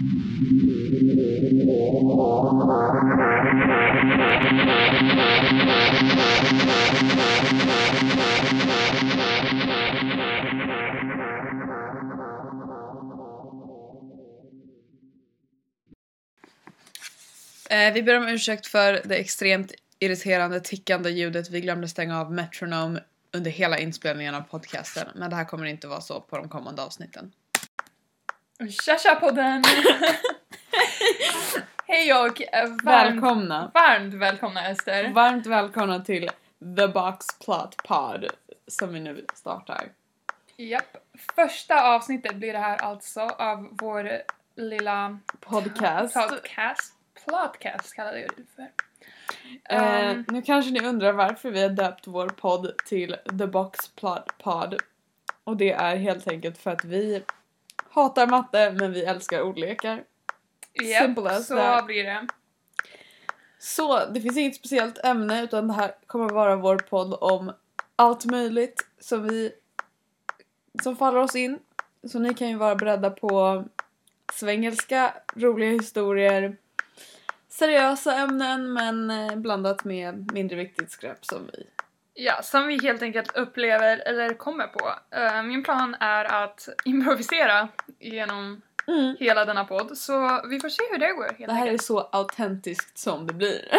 Eh, vi ber om ursäkt för det extremt irriterande tickande ljudet. Vi glömde stänga av Metronome under hela inspelningen av podcasten. Men det här kommer inte vara så på de kommande avsnitten. Tja tja podden! Hej och eh, varmt, Välkomna! varmt välkomna Ester. Varmt välkomna till The Box Plot Pod som vi nu startar. Japp. Första avsnittet blir det här alltså av vår lilla Podcast. podcast. Plotcast kallar jag det för. Eh, Um, nu kanske ni undrar varför vi har döpt vår podd till The Box Plot Pod. Och det är helt enkelt för att vi hatar matte men vi älskar ordlekar. simple as så that. blir det. Så det finns inget speciellt ämne utan det här kommer vara vår podd om allt möjligt som vi som faller oss in. Så ni kan ju vara beredda på svengelska, roliga historier, seriösa ämnen men eh, blandat med mindre viktigt skräp som vi. Ja, som vi helt enkelt upplever eller kommer på. Eh, min plan är att improvisera genom Mm. hela denna podd så vi får se hur det går helt Det här är enkelt. så autentiskt som det blir.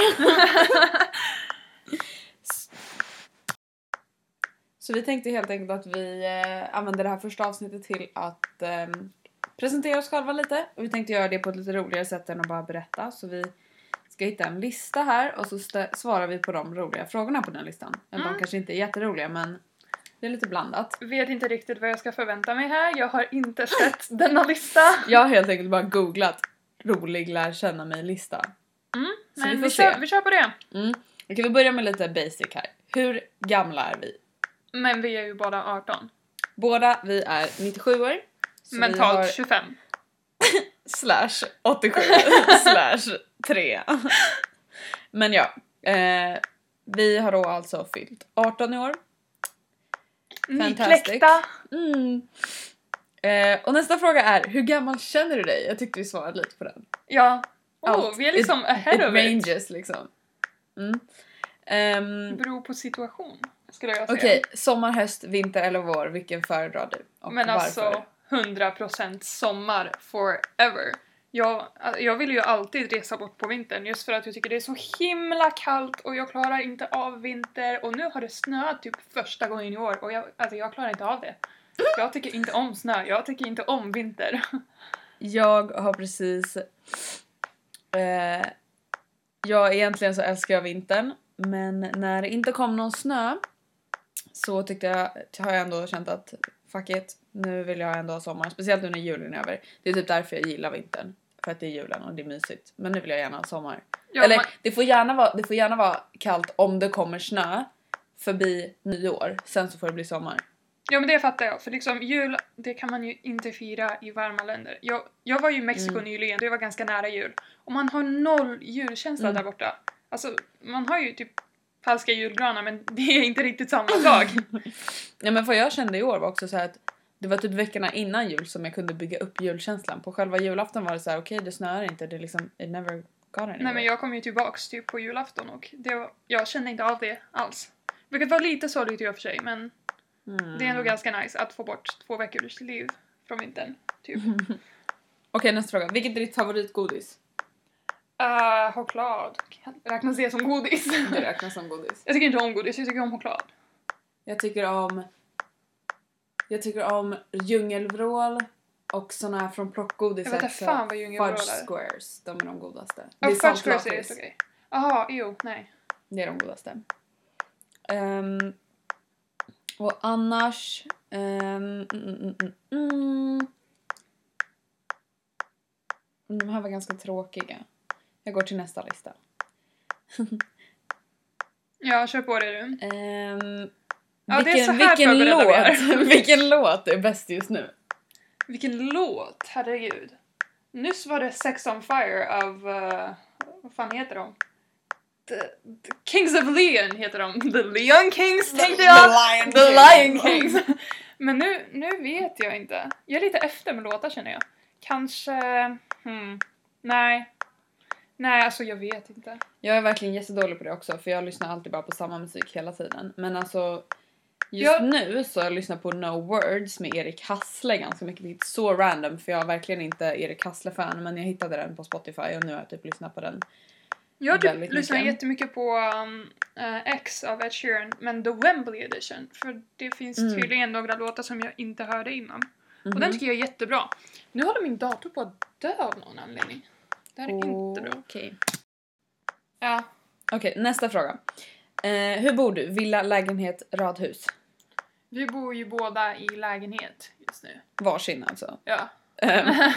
Så vi tänkte helt enkelt att vi eh, använder det här första avsnittet till att ehm, presentera oss själva lite. Och vi tänkte göra det på ett lite roligare sätt än att bara berätta. Så vi ska hitta en lista här och så svarar vi på de roliga frågorna på den listan. Mm. De kanske inte är jätteroliga men det är lite blandat. Vet inte riktigt vad jag ska förvänta mig här. Jag har inte sett denna lista. Jag har helt enkelt bara googlat rolig lär känna mig-lista. Mm, Så vi men får vi, se. kör, vi kör på det. Mm. Okej, vi börjar med lite basic här. Hur gamla är vi? Men vi är ju båda 18. Båda, vi är 97 år. Mentalt har 25. slash 87 slash 3. Men ja, eh, vi har då alltså fyllt 18 i år. Fantastic. Mm. Eh, och nästa fråga är, hur gammal känner du dig? Jag tyckte vi svarade lite på den. Ja. Oh, Allt. vi är liksom it, ahead it of it. ranges liksom. Mm. Ehm, Det beror på situation, skulle jag säga. Okej, sommar, höst, vinter eller vår, vilken föredrar du? Och Men varför? alltså 100% sommar forever. Jag, jag vill ju alltid resa bort på vintern just för att jag tycker det är så himla kallt och jag klarar inte av vinter och nu har det snöat typ första gången i år och jag, alltså jag klarar inte av det. Jag tycker inte om snö, jag tycker inte om vinter. Jag har precis... Eh, jag egentligen så älskar jag vintern men när det inte kom någon snö så tyckte jag, har jag ändå känt att fuck it, nu vill jag ändå ha sommar. Speciellt nu när julen är över. Det är typ därför jag gillar vintern. För att det är julen och det är mysigt. Men nu vill jag gärna ha sommar. Ja, Eller man- det, får gärna vara, det får gärna vara kallt om det kommer snö förbi nyår. Sen så får det bli sommar. Ja men det fattar jag, för liksom jul, det kan man ju inte fira i varma länder. Jag, jag var ju i Mexiko Mm. nyligen, det var ganska nära jul. Och man har noll julkänsla Mm. där borta. Alltså, man har ju typ falska julgranar men det är inte riktigt samma sak. Ja men vad jag kände i år var också så här att det var typ veckorna innan jul som jag kunde bygga upp julkänslan. På själva julafton var det så här: okej det snöar inte, det är liksom, it never got anywhere. Nej men jag kom ju tillbaks typ på julafton och det var, jag kände inte av det alls. Vilket var lite sorgligt i och för sig men Mm. det är ändå ganska nice att få bort två veckors liv från vintern. Typ. Okej nästa fråga, vilket är ditt favoritgodis? Uh, choklad. Räknas det som godis? Det räknas som godis. jag tycker inte om godis, jag tycker om choklad. Jag tycker om Jag tycker om djungelvrål och såna här från plockgodiset. Jag vet inte fan vad djungelvrål Fudge är. squares, de är de godaste. Ja, är fudge squares är det okej. Jaha, jo, nej. Det är de godaste. Ehm, och annars... ehm, mm, mm, mm. De här var ganska tråkiga. Jag går till nästa lista. Ja, kör på det du. Ehm, Ja, vilken, vilken, låt, vilken låt är bäst just nu? Vilken låt, herregud. Nyss var det Sex on Fire av, uh, vad fan heter de? The, the Kings of Leon heter de. The Leon Kings tänkte jag! Lion The. Lion Kings! Men nu, nu vet jag inte. Jag är lite efter med låtar känner jag. kanske... Hmm, nej. Nej, alltså jag vet inte. Jag är verkligen jättedålig på det också för jag lyssnar alltid bara på samma musik hela tiden. Men alltså just Jag- nu så har jag lyssnat på No Words med Erik Hassle ganska mycket. Vilket är så random för jag är verkligen inte Erik Hassle-fan men jag hittade den på Spotify och nu har jag typ lyssnat på den. Jag typ Väldigt lyssnar mycket. jättemycket på um, eh, X av Ed Sheeran, men The Wembley edition. För det finns Mm. tydligen några låtar som jag inte hörde innan. Och Mhm. den tycker jag är jättebra. Nu håller min dator på att dö av någon anledning. Det här är inte bra. Okej. Ja. Okej, nästa fråga. Eh, hur bor du? Villa, lägenhet, radhus? Vi bor ju båda i lägenhet just nu. Varsin alltså. Ja. Ehm,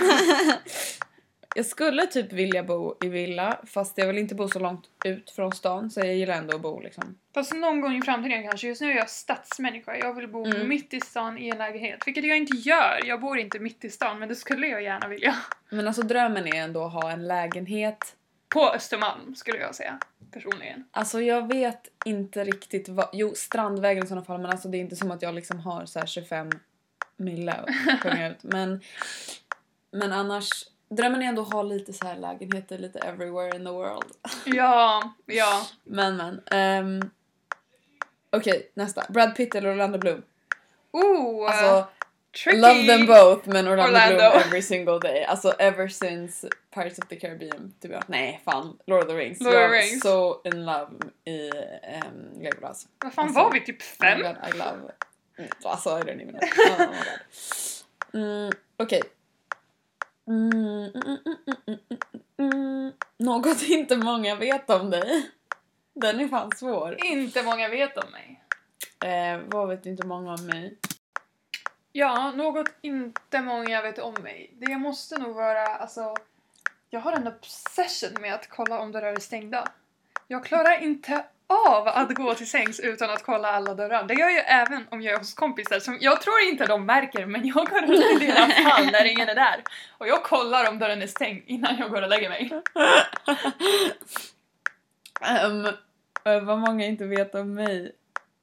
jag skulle typ vilja bo i villa fast jag vill inte bo så långt ut från stan så jag gillar ändå att bo liksom. Fast någon gång i framtiden kanske. Just nu är jag stadsmänniska. Jag vill bo Mm. mitt i stan i en lägenhet. Vilket jag inte gör. Jag bor inte mitt i stan, men det skulle jag gärna vilja. Men alltså drömmen är ändå att ha en lägenhet. På Östermalm skulle jag säga. Personligen. Alltså jag vet inte riktigt vad, jo Strandvägen i sådana fall men alltså det är inte som att jag liksom har så här 25 mille ut. Men, men annars, drömmen är ändå att ha lite så här lägenheter lite everywhere in the world. Ja, ja. Men men. ehm, Okej, nästa. Brad Pitt eller Orlando Bloom? Oh! Alltså, tricky! love them both men Orlando, Orlando. Bloom every single day. Alltså ever since Pirates of the Caribbean. Typ, nej fan, Lord of the Rings. Lord jag Rings. så in love i um, Legolas. Vad fan Alltså, var vi? Typ Oh fem? God, I love. Mm, Alltså I don't even know. Oh. Mm, Okej. Mm, mm. Något inte många vet om dig. Den är fan svår. Inte många vet om mig. Eh, vad vet inte många om mig? Ja, något inte många vet om mig. Det måste nog vara, alltså... Jag har en obsession med att kolla om dörrar är stängda. Jag klarar inte av att gå till sängs utan att kolla alla dörrar. Det gör jag även om jag är hos kompisar som jag tror inte de märker men jag går ut i deras fall när ingen är där. Och jag kollar om dörren är stängd innan jag går och lägger mig. Eh, vad många inte vet om mig.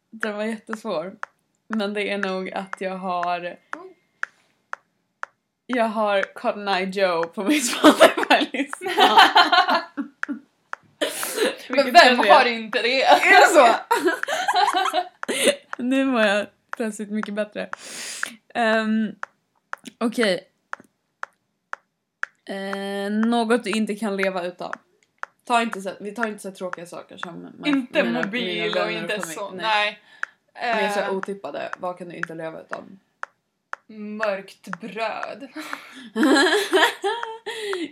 Den var jättesvår. Men det är nog att jag har... Jag har Cotton Eye Joe på min Spotify-lista. Men vem har inte det? Är det så? nu mår jag plötsligt mycket bättre. Um, Okej. Eh, något du inte kan leva utan. Ta inte så, vi tar inte så tråkiga saker som Inte mina- mobil mina och inte så. Nej. Nej. Mer så Eh, otippade. Vad kan du inte leva utan? mörkt bröd.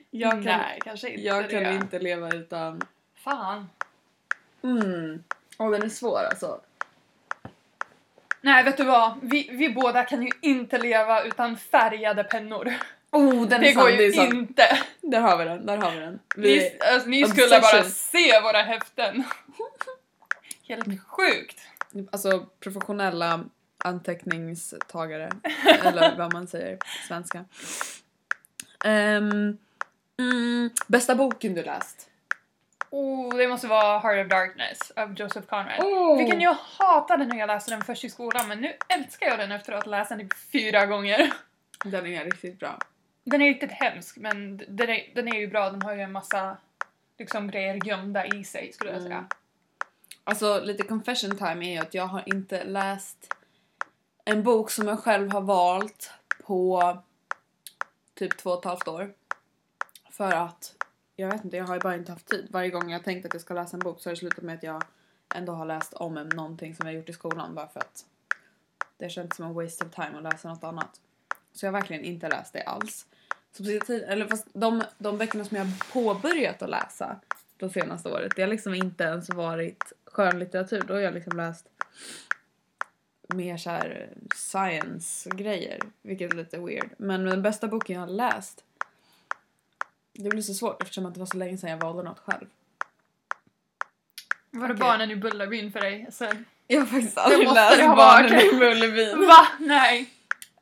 jag kan, Nej, kanske inte jag kan det. inte leva utan... Fan. Mm. Åh, den är svår alltså. Nej, vet du vad? Vi, vi båda kan ju inte leva utan färgade pennor. Oh, den det är går sant, det ju är sant. inte. Där har vi den, där har vi den. Vi, Ni, alltså, ni skulle bara se våra häften. Helt sjukt. Alltså professionella anteckningstagare. eller vad man säger på svenska. Ehm, mm, bästa boken du läst? Oh, det måste vara Heart of Darkness av Joseph Conrad. Oh. Vilken jag hatade när jag läste den först i skolan men nu älskar jag den efter att ha läst den typ fyra gånger. Den är riktigt bra. Den är riktigt hemsk men den är, den är ju bra, den har ju en massa liksom grejer gömda i sig skulle jag säga. Mm. Alltså lite confession time är ju att jag har inte läst en bok som jag själv har valt på typ två och ett halvt år. För att, jag vet inte, jag har ju bara inte haft tid. Varje gång jag tänkt att jag ska läsa en bok så har det slutat med att jag ändå har läst om en- någonting som jag gjort i skolan bara för att det känns som en waste of time att läsa något annat. Så jag har verkligen inte läst det alls. Så på tid, eller fast de, de böckerna som jag har påbörjat att läsa de senaste året, det har liksom inte ens varit skönlitteratur. Då har jag liksom läst mer så här science-grejer, vilket är lite weird. Men den bästa boken jag har läst, det blir så svårt eftersom att det var så länge sedan jag valde något själv. Var det Okej. barnen i Bullerbyn för dig? Alltså, Jag har faktiskt aldrig läst Barnen varit. i Bullerbyn. Va? Nej.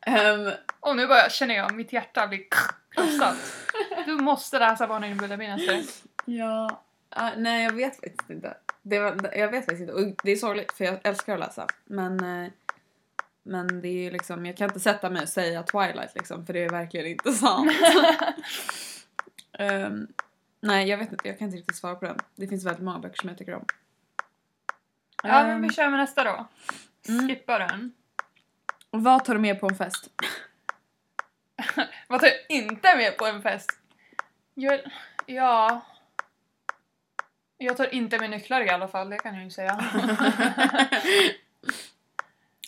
Ehm, Och nu bara känner jag mitt hjärta blir krossat. Du måste läsa Barnen i Bullerbyn Ester. Ja, ah, nej jag vet faktiskt inte. Det var, jag vet faktiskt inte. Och det är sorgligt för jag älskar att läsa. Men, eh, Men det är liksom, jag kan inte sätta mig och säga Twilight liksom för det är verkligen inte sant. Ehm, nej jag vet inte, jag kan inte riktigt svara på den. Det finns väldigt många böcker som jag tycker om. Ja, men Ehm, vi kör med nästa då. Mm. Skippa den. Vad tar du med på en fest? Vad tar jag inte med på en fest? Jag, ja... Jag tar inte med nycklar i alla fall, det kan jag ju säga.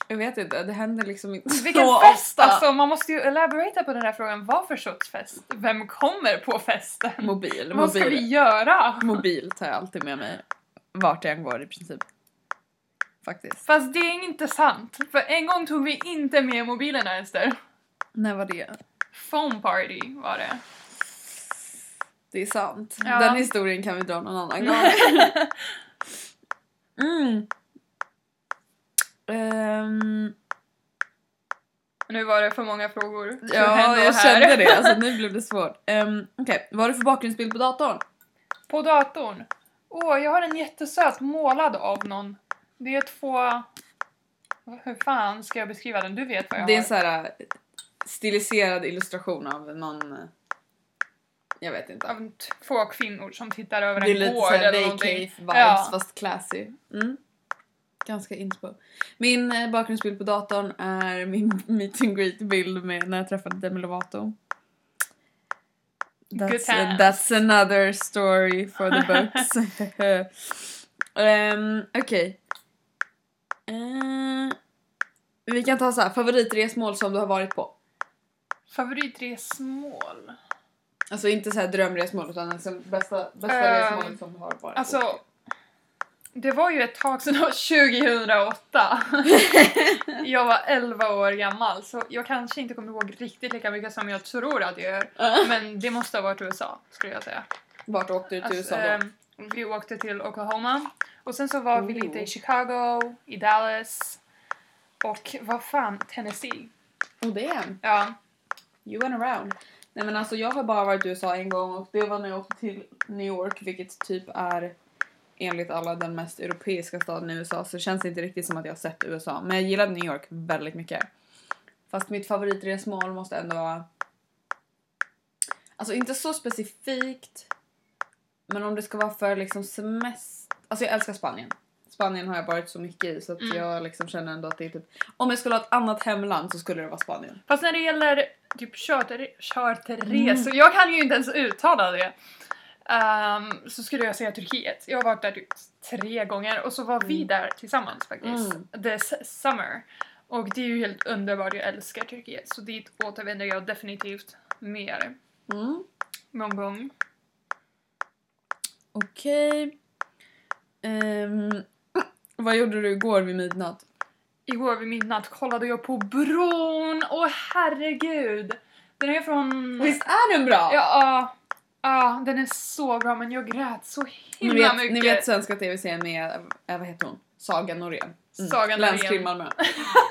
jag vet inte, det händer liksom inte Vilken så fest! ofta. Alltså man måste ju elaborata på den här frågan. Vad för sorts fest? Vem kommer på festen? Mobil, Vad ska vi mobil. göra? Mobil tar jag alltid med mig vart jag än går i princip. Faktiskt. Fast det är inte sant. För en gång tog vi inte med mobilerna Ester. När var det? Phone party var det. Det är sant. Ja. Den historien kan vi dra någon annan gång. Mm. Ehm, Nu var det för många frågor. ja, jag här. kände det. Alltså, nu blev det svårt. Um, Okej, vad har du för bakgrundsbild på datorn? På datorn. Åh, jag har en jättesöt målad av någon. Det är två... Hur fan ska jag beskriva den? Du vet vad jag Det är en har. så här äh, stiliserad illustration av någon... Jag vet inte. Av två kvinnor som tittar över Det är en lite gård såhär eller någonting. vacave vibes Ja. fast classy. Mm. Ganska inspo. Min eh, bakgrundsbild på datorn är min meet and greet bild med när jag träffade Demi Lovato. That's, times. that's another story for the books. um, Okej. Eh, vi kan ta så här, favoritresmål som du har varit på. Favoritresmål? Alltså inte så här drömresmål utan alltså bästa, bästa Ehm, resmålet som har varit Alltså, det var ju ett tag sedan, det var 2008. jag var 11 år gammal så jag kanske inte kommer ihåg riktigt lika mycket som jag tror att jag gör. Men det måste ha varit USA skulle jag säga. Vart åkte du till Alltså, USA då? ehm, vi åkte till Oklahoma och sen så var vi Ooh. lite i Chicago, i Dallas och vad fan, Tennessee. Oh damn, Ja, you went around. Nej men alltså jag har bara varit i USA en gång och det var när jag åkte till New York vilket typ är enligt alla den mest europeiska staden i USA så det känns inte riktigt som att jag har sett USA. Men jag gillade New York väldigt mycket. Fast mitt favoritresmål måste ändå vara... Alltså inte så specifikt. Men om det ska vara för liksom semester... Alltså jag älskar Spanien. Spanien har jag varit så mycket i så att Mm. jag liksom känner ändå att det är typ... Om jag skulle ha ett annat hemland så skulle det vara Spanien. fast när det gäller typ charter, charterresor, Mm. jag kan ju inte ens uttala det. Ehm, så skulle jag säga Turkiet. Jag har varit där typ tre gånger och så var vi Mm. där tillsammans faktiskt. Mm. This summer. Och det är ju helt underbart, jag älskar Turkiet. Så dit återvänder jag definitivt mer. Mm. Någon gång. Okej. Ehm, vad gjorde du igår vid midnatt? Igår vid midnatt kollade jag på bron. Åh herregud! Den är från... Visst är den bra? Ja, ja, ja, den är så bra men jag grät så ni, himla vet, mycket. ni vet svenska tv-serien med, äh, vad heter hon? Saga Norén. Mm. Saga Norén. Länskrim Malmö.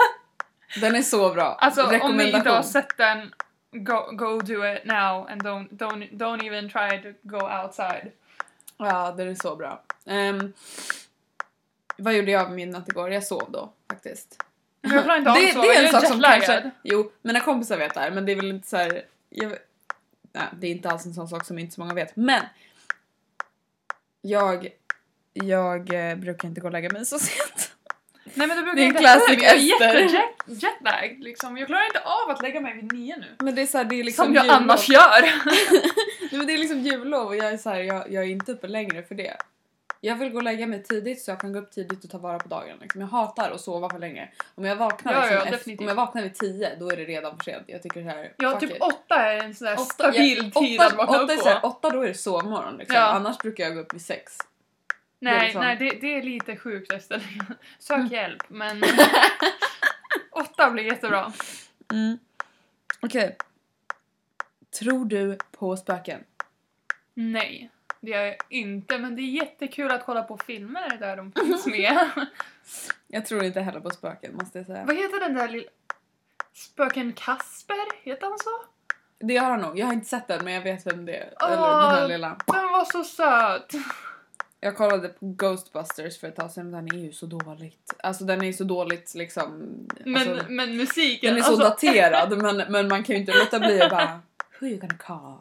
Den är så bra. Alltså om ni inte har sett den, go, go do it now and don't, don't, don't even try to go outside. Ja, den är så bra. Ehm, vad gjorde jag midnatt igår? Jag sov då faktiskt. Men jag klarar inte av det, att sova, det är en jag sak som kanske... Jo, mina kompisar vet det här men det är väl inte så här... Jag, nej, det är inte alls en sån sak som inte så många vet. Men! Jag... Jag eh, brukar inte gå och lägga mig så sent. Nej men det brukar Det är en inte classic heller, jag är Ester. jätte- jetlag liksom. Jag klarar inte av att lägga mig vid nio nu. Men det är så här, det är liksom Som jag jullov. annars gör. Nej, men det är liksom jullov och jag är så här, jag, jag är inte uppe längre för det. Jag vill gå och lägga mig tidigt så jag kan gå upp tidigt och ta vara på dagen. Liksom. Jag hatar att sova för länge. Om jag vaknar, Ja, liksom, ja, efter, om jag vaknar vid tio då är det redan för sent. Jag tycker så här, Ja, typ it. åtta är en sån stabil ja, tid åtta- att vakna åtta upp så här, på. Åtta då är det sovmorgon liksom. Ja. Annars brukar jag gå upp vid sex. det är Nej, liksom- nej det, det är lite sjukt Ester. Sök hjälp men åtta blir jättebra. Mm. Okej. Tror du på spöken? Nej, det gör jag inte men det är jättekul att kolla på filmer där de finns med. Jag tror inte heller på spöken måste jag säga. Vad heter den där lilla... Spöken Kasper? Heter han så? Det har han nog. Jag har inte sett den men jag vet vem det är. Åh. Eller den här lilla. Den var så söt! Jag kollade på Ghostbusters för ett tag sedan, den är ju så dåligt. Alltså den är ju så dåligt liksom... Men, alltså, men musiken, den är så alltså, daterad men, men man kan ju inte låta bli att bara Who you gonna call?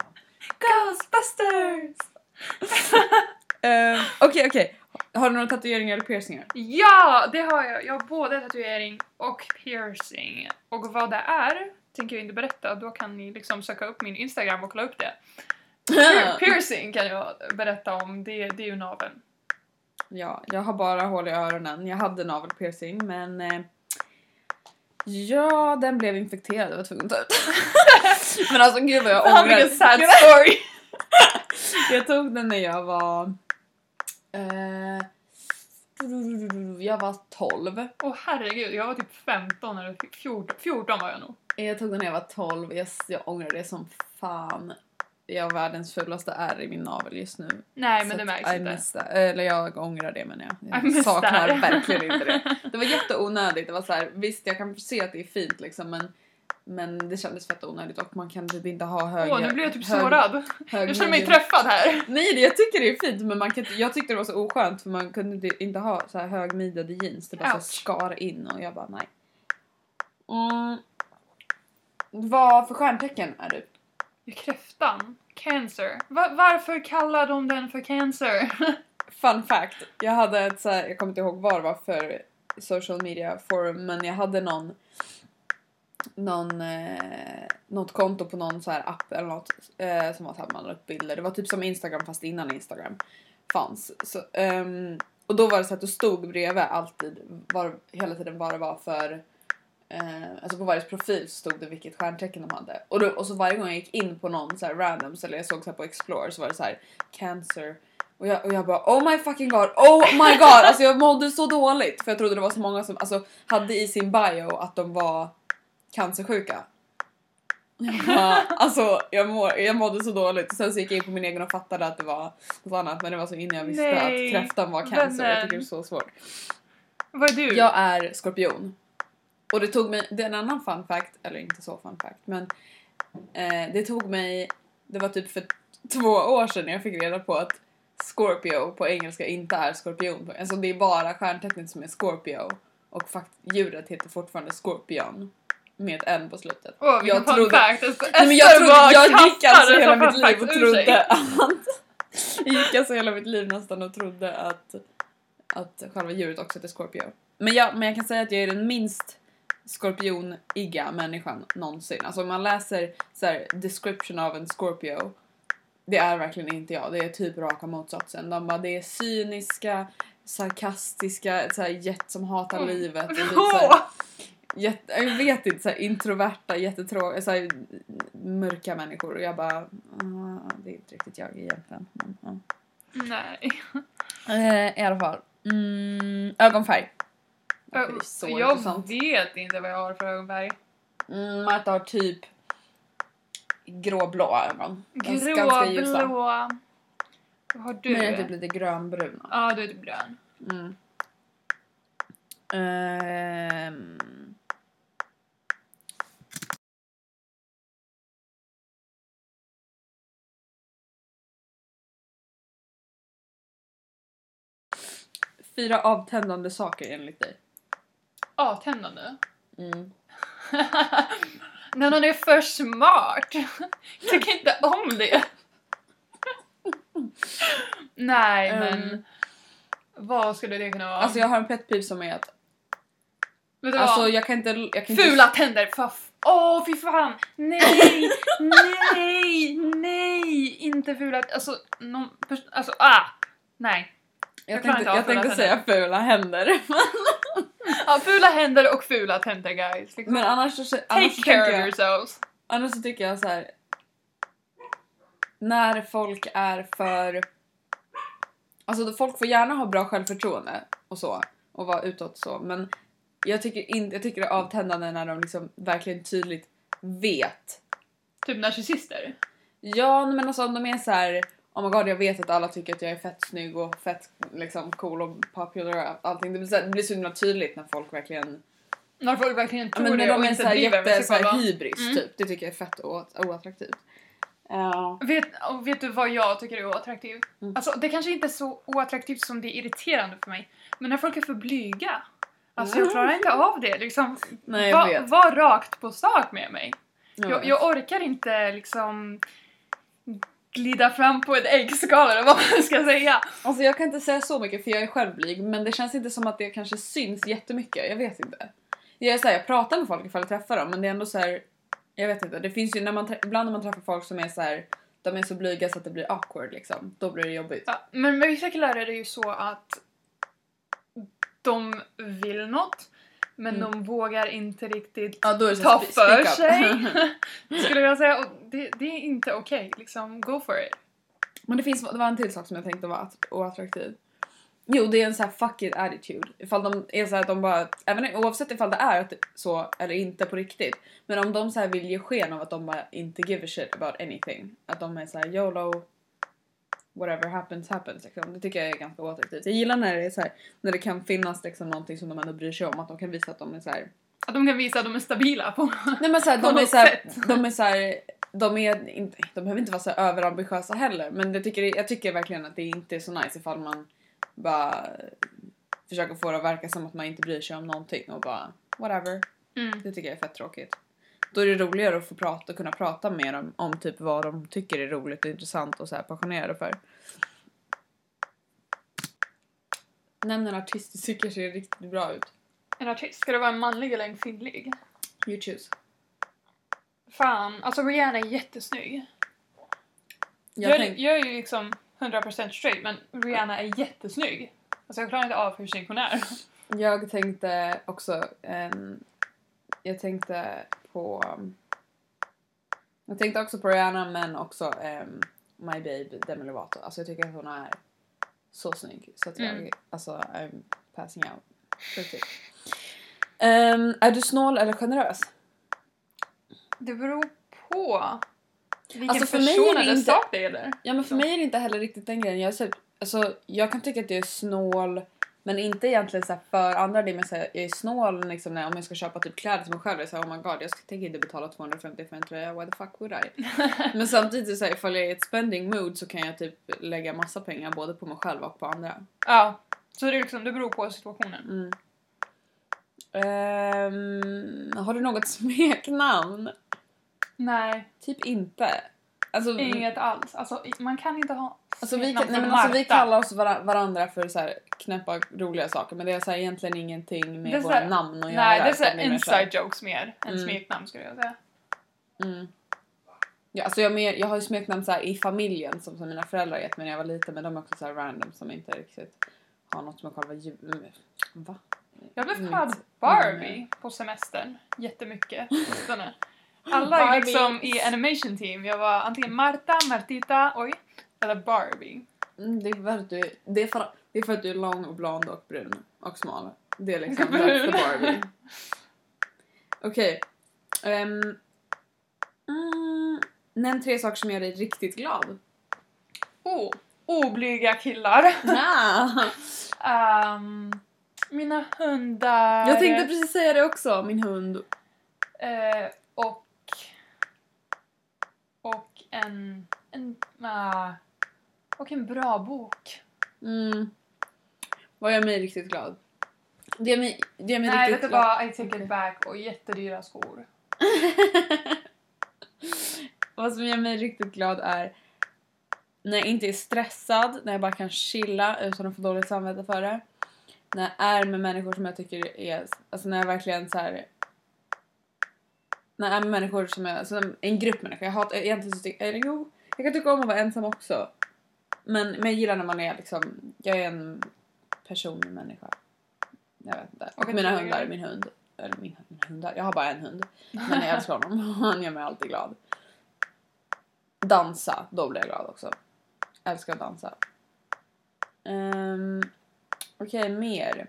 Ghostbusters! Eh, Okej okej, har du några tatueringar eller piercingar? Ja, det har jag. Jag har både tatuering och piercing. Och vad det är tänker jag inte berätta. Då kan ni liksom söka upp min Instagram och kolla upp det. Pier- piercing kan jag berätta om. Det, det är ju naveln. Ja, jag har bara hål i öronen. Jag hade navelpiercing men eh, Ja, den blev infekterad. Jag var tvungen att ta ut Men alltså gud vad jag Fan ångrar. vilken sad story! Jag tog den när jag var... Eh, jag var 12. Åh herregud, jag var typ 15 eller 14. 14 var jag nog. Jag tog den när jag var 12. Jag, jag ångrar det som fan. Jag har världens fulaste ärr i min navel just nu. Nej men det märks inte. miss that. Eller jag ångrar det men jag, jag saknar verkligen inte det. Det var jätteonödigt. Det var så här, visst jag kan se att det är fint liksom men, men det kändes fett onödigt och man kan typ inte ha höga... Åh nu blir jag typ hög- sårad. hög Jag känner mig träffad här. Nej det- jag tycker det är fint men man kan jag tyckte det var så oskönt för man kunde inte, ha så här högmidjade jeans. Det bara så skar in och jag bara nej. Mm. Vad för stjärntecken är du? Kräftan. Cancer. Va- varför kallar de den för cancer? Fun fact. Jag hade ett så här, jag kommer inte ihåg vad det var för social media forum men jag hade någon någon, eh, något konto på någon så här app eller något eh, som var så här man la upp bilder. Det var typ som Instagram fast innan Instagram fanns. Så, ehm, och då var det så att du stod bredvid alltid, var, hela tiden vad det var för Eh, alltså på varje profil så stod det vilket stjärntecken de hade. Och, då, och så varje gång jag gick in på någon så här random eller jag såg så här på Explore så var det så här cancer. Och jag, och jag bara oh my fucking god, oh my god! Alltså jag mådde så dåligt för jag trodde det var så många som alltså, hade i sin bio att de var cancersjuka. Alltså jag, må, jag mådde så dåligt. Sen så gick jag in på min egen och fattade att det var något annat men det var så innan jag visste Nej, att kräftan var cancer. Jag tycker det är så svårt. Vad är du? Jag är skorpion. Och det tog mig, det är en annan fun fact, eller inte så fun fact, men eh, det tog mig, det var typ för två år sedan jag fick reda på att Scorpio på engelska inte är skorpion. Alltså det är bara stjärntecknet som är Scorpio och fakt- djuret heter fortfarande Scorpion med ett N på slutet. Åh jag trodde- Nej, men jag, trodde, jag gick alltså hela mitt liv och trodde att... Jag gick alltså hela mitt liv nästan och trodde att, att själva djuret också heter Scorpio. Men, jag, men jag kan säga att jag är den minst skorpioniga människan någonsin. Alltså om man läser så här, description av en Scorpio det är verkligen inte jag. Det är typ raka motsatsen. De bara, det är cyniska, sarkastiska, så här jet som hatar Mm. livet. Och typ så här! Jätte, jag vet inte, så här, introverta, jättetråkiga, så här, mörka människor. Och jag bara, ah, det är inte riktigt jag egentligen. Men, ja. Nej. eh, I alla fall. Mm, ögonfärg. Är så jag intressant. vet inte vad jag har för ögonfärg. Mm, Marta har typ gråblå ögon. Gråblå. Vad har du? Men jag är typ lite grönbruna. Ja, du är typ grön. Mm. Ehm. Fyra avtändande saker enligt dig. Avtändande. Mm. När någon är för smart. Jag tycker inte om det. Nej, men Mm. vad skulle det kunna vara? Alltså jag har en pet peeve som är att Vet du alltså vad? jag kan inte... Jag kan inte Fula tänder! Faff. Åh, fy fan! Nej! nej! Nej! Inte fula... Alltså, någon pers- alltså ah! Nej. Jag tänkte, jag tänkte säga fula händer. Ja, fula händer och fula tänder guys. Liksom. Men annars så, annars Take care of yourselves. Annars så tycker jag så här. När folk är för... Alltså folk får gärna ha bra självförtroende och så. Och vara utåt så. Men jag tycker, inte, jag tycker det är avtändande när de liksom verkligen tydligt vet. Typ narcissister. Ja men alltså om de är så här. Oh my god jag vet att alla tycker att jag är fett snygg och fett liksom cool och popular och allting. Det blir så, det blir så himla tydligt när folk verkligen... När folk verkligen Ja, tror men när det och de är inte driver med sig själva. hybris Mm. typ. Det tycker jag är fett oattraktivt. Ja. Vet, och vet du vad jag tycker är oattraktivt? Mm. Alltså det kanske inte är så oattraktivt som det är irriterande för mig. Men när folk är för blyga. Alltså jag klarar inte av det liksom. Nej, jag Var, vet. var rakt på sak med mig. Jag Jag, jag orkar inte liksom glida fram på ett äggskal eller vad man ska säga. Alltså jag kan inte säga så mycket för jag är själv blyg men det känns inte som att det kanske syns jättemycket. Jag vet inte. Jag, är så här, jag pratar med folk ifall jag träffar dem men det är ändå så här. Jag vet inte. Det finns ju när man, ibland när man träffar folk som är så här. De är så blyga så att det blir awkward liksom. Då blir det jobbigt. Ja, men med vissa killar är det ju så att de vill något men Mm. de vågar inte riktigt Ja, det så ta för sig. Skulle jag säga. Och det, det är inte okej. Liksom, go for it. Men det finns det var en till sak som jag tänkte var att- oattraktiv. Jo, det är en sån här fuck it attitude. Ifall de är så att de bara, även oavsett ifall det är att- så eller inte på riktigt. Men om de så här vill ge sken av att de bara inte give a shit about anything. Att de är så här YOLO, whatever happens happens. Liksom. Det tycker jag är ganska oattraktivt. Jag gillar när det är så här, när det kan finnas liksom någonting som de ändå bryr sig om. Att de kan visa att de är så här. Att de kan visa att de är stabila på... Nej men så här, de är så här, de är så de är inte, de behöver inte vara så överambitiösa heller. Men jag tycker, jag tycker verkligen att det inte är så nice ifall man bara försöker få det att verka som att man inte bryr sig om någonting och bara whatever. Mm. Det tycker jag är fett tråkigt. Då är det roligare att få prata, kunna prata med dem om typ vad de tycker är roligt och intressant och så här passionerade för. Nämn en artist du tycker ser riktigt bra ut. En artist, ska det vara en manlig eller en kvinnlig? You choose. Fan, alltså Rihanna är jättesnygg. Jag Jag, tänk, jag är ju liksom 100% straight men Rihanna är jättesnygg. Alltså jag klarar inte av hur snygg hon är. Jag tänkte också... ehm, jag tänkte på... jag tänkte också på Rihanna men också um, My Babe Demi Lovato. Alltså jag tycker att hon är så snygg. Så att jag... Mm. Alltså I'm passing out. Ehm, är du snål eller generös? Det beror på vilken Alltså, för mig person är det inte- sak det gäller. Ja men för Så. mig är det inte heller riktigt den grejen. Jag, är så, alltså, jag kan tycka att jag är snål men inte egentligen så för andra. Det är mer så jag är snål liksom, när, om jag ska köpa typ kläder till mig själv. Så här, oh my god jag tänker inte betala 250 för en tröja. Why the fuck would I? men samtidigt så här, ifall jag är i ett spending mood så kan jag typ lägga massa pengar både på mig själv och på andra. Ja, så det, är liksom, det beror på situationen. Mm. Ehm, har du något smeknamn? Nej, Typ inte. Alltså, inget alls. Alltså man kan inte ha Alltså vi, kan- nej, men alltså vi kallar oss vara, varandra för så här knäppa roliga saker men det är så här egentligen ingenting med våra här- namn att Nej, göra. det är så här inside jokes mer än Mm. smeknamn skulle jag säga. Mm. Ja, alltså jag, mer, jag har ju smeknamn så här i familjen som, som mina föräldrar gett mig när jag var liten men de är också så här random som inte riktigt har något med själva djur... mm, Va? Jag blev kallad Barbie på semestern jättemycket. Alla är liksom i animation team. Jag var antingen Marta, Martita, oj, eller Barbie. Mm, det, är för att du, det, är för, det är för att du är lång och blond och brun och smal. Det är liksom that's the Barbie. Okej. Ehm, mm, nämn tre saker som gör dig riktigt glad. Oh, oblyga killar. Ehm, mina hundar. jag tänkte precis säga det också, min hund. Eh, och... Och en... en ah, och en bra bok. Mm. Vad gör mig riktigt glad? Det gör mig, det gör mig Nej, vet riktigt du glad. vad? I take it back. Och jättedyra skor. Vad som gör mig riktigt glad är när jag inte är stressad, när jag bara kan chilla utan att få dåligt samvete för det. När jag är med människor som jag tycker är, alltså när jag verkligen så här. När jag är med människor som är, alltså en grupp människor. Jag hatar, egentligen så tycker, jo, jag kan tycka om att vara ensam också. Men, men jag gillar när man är liksom, jag är en personlig människa. Jag vet inte. Och mina jag. hundar, min hund. Eller min, mina hundar, jag har bara en hund. Men jag älskar honom. Han gör mig alltid glad. Dansa, då blir jag glad också. Älskar att dansa. Um, Okej, mer.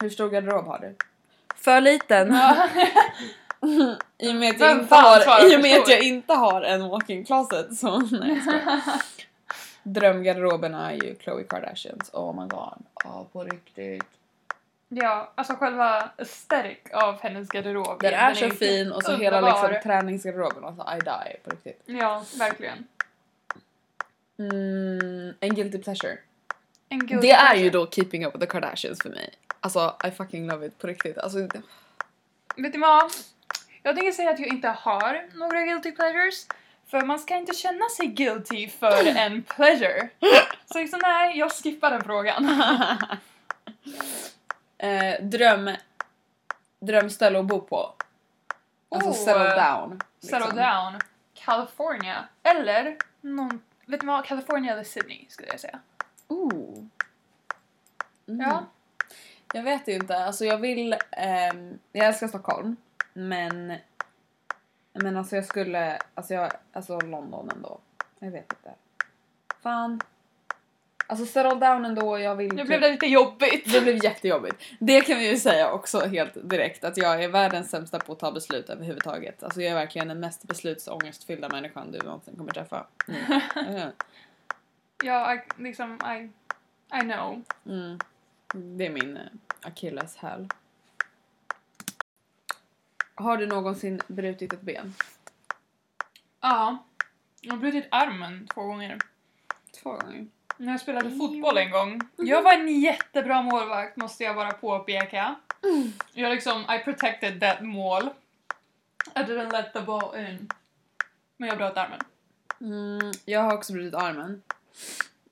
Hur stor garderob har du? För liten. I och med att jag inte har, i och med att jag inte har en walk-in closet så nej jag. Drömgarderoben är ju Khloe Kardashians. Oh my god. Ja, på riktigt. Ja, alltså själva aesthetic av hennes garderob. Den är så fin och så hela underbar. liksom träningsgarderoben, alltså I die på riktigt. Ja, verkligen. Mm, en guilty pleasure. En guilty det är pleasure. ju då keeping up with the Kardashians för mig. Alltså I fucking love it på riktigt. Alltså, Vet ni vad? Jag tänker säga att jag inte har några guilty pleasures. För man ska inte känna sig guilty för en pleasure. Så liksom nej, jag skippar den frågan. eh, dröm, drömställe att bo på. Alltså Oh, settle down. Settle liksom. down. California. Eller någon, vet ni vad? California eller Sydney skulle jag säga. Ooh. Mm. Ja. Jag vet inte, alltså jag vill, ehm, jag älskar Stockholm men men alltså jag skulle, alltså jag, alltså London ändå. Jag vet inte. Fan. Alltså settle down ändå, jag vill Nu typ- blev det lite jobbigt. det blev jättejobbigt. Det kan vi ju säga också helt direkt att jag är världens sämsta på att ta beslut överhuvudtaget. Alltså jag är verkligen den mest beslutsångestfyllda människan du någonsin kommer träffa. Mm. Mm. Ja, I, liksom, I, I know. Mm. Det är min eh, akilleshäl. Har du någonsin brutit ett ben? Ja. Jag har brutit armen två gånger. Två gånger. När jag spelade fotboll en gång. Jag var en jättebra målvakt måste jag bara påpeka. Jag liksom, I protected that mål. I didn't let the ball in. Men jag bröt armen. Mm, jag har också brutit armen.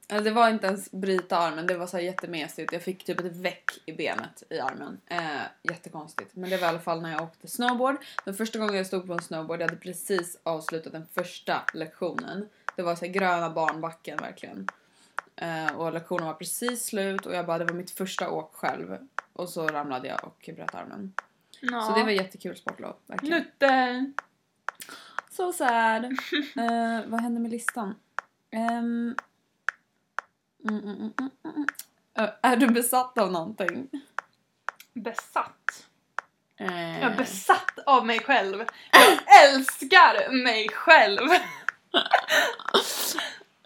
Eller det var inte ens bryta armen, det var så här jättemesigt. Jag fick typ ett väck i benet i armen. Eh, jättekonstigt. Men det var i alla fall när jag åkte snowboard. Den första gången jag stod på en snowboard, jag hade precis avslutat den första lektionen. Det var så gröna barnbacken verkligen. Eh, och lektionen var precis slut och jag bara, det var mitt första åk själv. Och så ramlade jag och bröt armen. Ja. Så det var jättekul sportlov, verkligen. Nutte! So sad. Eh, vad hände med listan? Ehm, mm, mm, mm, är du besatt av någonting? Besatt. Eh, Jag är besatt av mig själv. Jag älskar mig själv!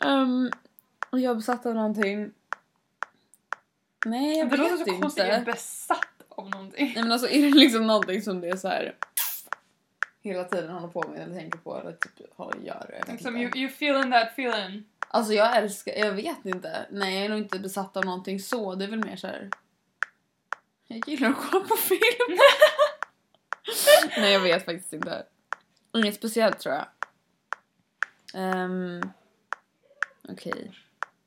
ehm, jag är besatt av någonting. Nej, jag Det låter vet så konstigt, jag är inte. besatt av någonting. Nej men alltså är det liksom någonting som det är så här hela tiden håller på med eller tänker på eller typ har att göra? Jag Liksom, inte. you, you feeling that feeling. Alltså jag älskar, jag vet inte. Nej jag är nog inte besatt av någonting så. Det är väl mer så här. Jag gillar att kolla på film. Nej jag vet faktiskt inte. Inget speciellt tror jag. Um, Okej.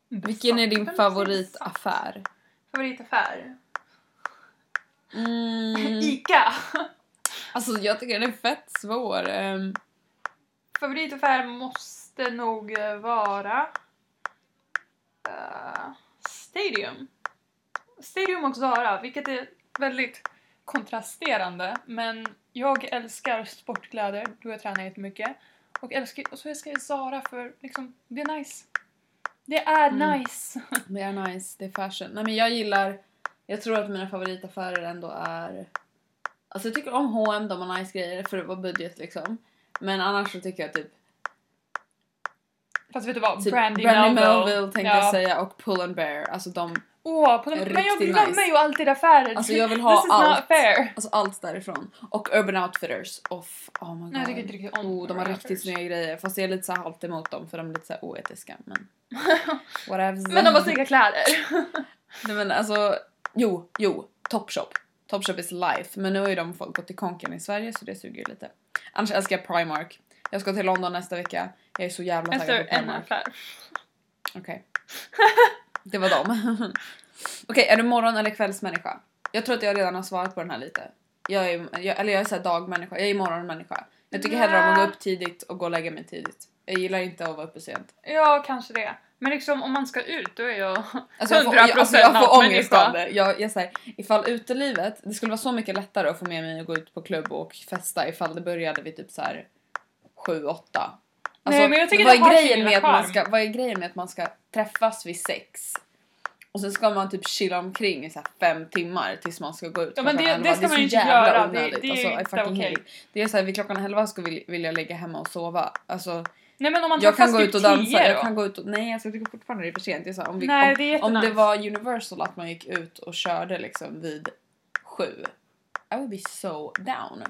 Vilken är din favoritaffär? Favoritaffär? Mm, Ica! alltså jag tycker den är fett svår. Um, Favoritaffär måste nog eh, vara... eh, Stadium. Stadium och Zara, vilket är väldigt kontrasterande. Men jag älskar sportkläder, då jag tränar jättemycket. Och, älskar, och så älskar jag Zara för liksom, det är nice. Det är Mm. nice. det är nice, det är fashion. Nej men jag gillar, jag tror att mina favoritaffärer ändå är Alltså jag tycker om H&M, de har nice grejer för att vara budget liksom. Men annars så tycker jag typ, Fast vet du vad? typ Brandy, Brandy Melville. Melville tänkte jag säga och Pull and Bear. Alltså de, Åh, Är men jag glömmer nice. ju alltid affärer. Alltså, jag vill ha allt. alltså allt därifrån. Och Urban Outfitters. Off, oh my god. Nej, jag tycker inte riktigt om Oh, de har riktigt snygga grejer. Fast jag är lite så halt emot dem för de är lite så här oetiska. Men. Men de har snygga kläder. Nej men alltså, jo, jo. Topshop. Topshop is life. Men nu har ju de fått gått till konken i Sverige så det suger ju lite. Annars älskar jag Primark. Jag ska till London nästa vecka. Jag är så jävla taggad på Primark. Okej. Det var dem. Okej, är du morgon eller kvällsmänniska? Jag tror att jag redan har svarat på den här lite. Jag är, jag, eller jag är såhär dagmänniska, jag är morgonmänniska. Jag tycker hellre om att gå upp tidigt och gå och lägga mig tidigt. Jag gillar inte att vara uppe sent. Ja, kanske det. Men liksom om man ska ut, då är jag Alltså jag får, 100% jag, alltså jag får ångest av det. Jag, jag säger, ifall utelivet, det skulle vara så mycket lättare att få med mig att gå ut på klubb och festa ifall det började vid typ så här 7 8. Nej, men jag tycker vad det är grejen med att man ska, vad är grejen med att man ska träffas vid sex? Och sen ska man typ chilla omkring i så fem timmar tills man ska gå ut Ja, men det- det 11. ska är man ju inte göra. Det- det är alltså, inte okej. hate. Det är såhär vid klockan 11 ska vill, vill jag ligga hemma och sova. Alltså Nej men om man jag kan gå ut och typ dansa, 10 jag kan gå ut och, nej alltså jag tycker fortfarande det är för sent. Det är så här, om, vi, Nej, om, det är om det var Universal att man gick ut och körde liksom vid sju. I would be so down.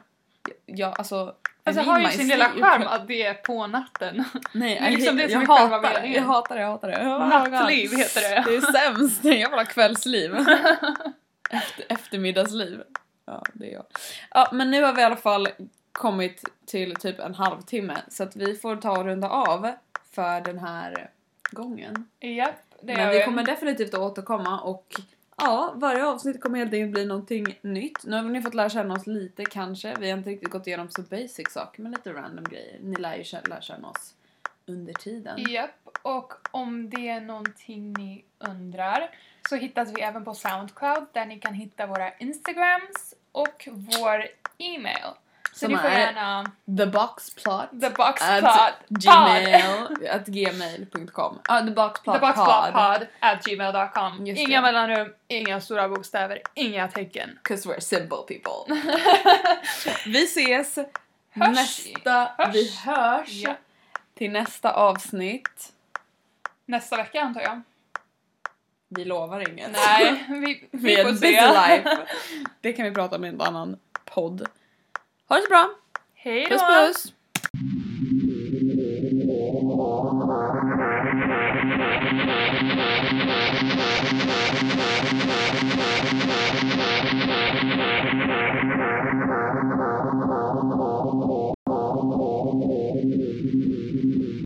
Jag, alltså... Alltså har ju sin lilla charm att det är på natten. Nej, Det är liksom det som jag hatar det. Jag hatar det, jag hatar det. Oh Nattliv heter det. Det är sämst. Jag vill ha kvällsliv. Efter, eftermiddagsliv. Ja, det är jag. Ja, men nu har vi i alla fall kommit till typ en halvtimme så att vi får ta och runda av för den här gången. Japp, det Men vi kommer definitivt att återkomma och ja, varje avsnitt kommer helt enkelt bli någonting nytt. Nu har ni fått lära känna oss lite kanske. Vi har inte riktigt gått igenom så basic saker men lite random grejer. Ni lär ju lära känna oss under tiden. Japp, och om det är någonting ni undrar så hittas vi även på Soundcloud där ni kan hitta våra Instagrams och vår e-mail. Så Som ni får är- gärna theboxplot At gmail, at gmail.com. Ja, theboxplot theboxplotpod at gmail.com. Inga mellanrum, inga stora bokstäver, inga tecken. Cause we're simple people. vi ses Hörs. nästa, Hörs. vi hörs Ja. till nästa avsnitt. Nästa vecka antar jag. Vi lovar inget. Nej, vi, vi vi får se. Det kan vi prata om i en annan podd. Ha det så bra. Hej då! Puss puss.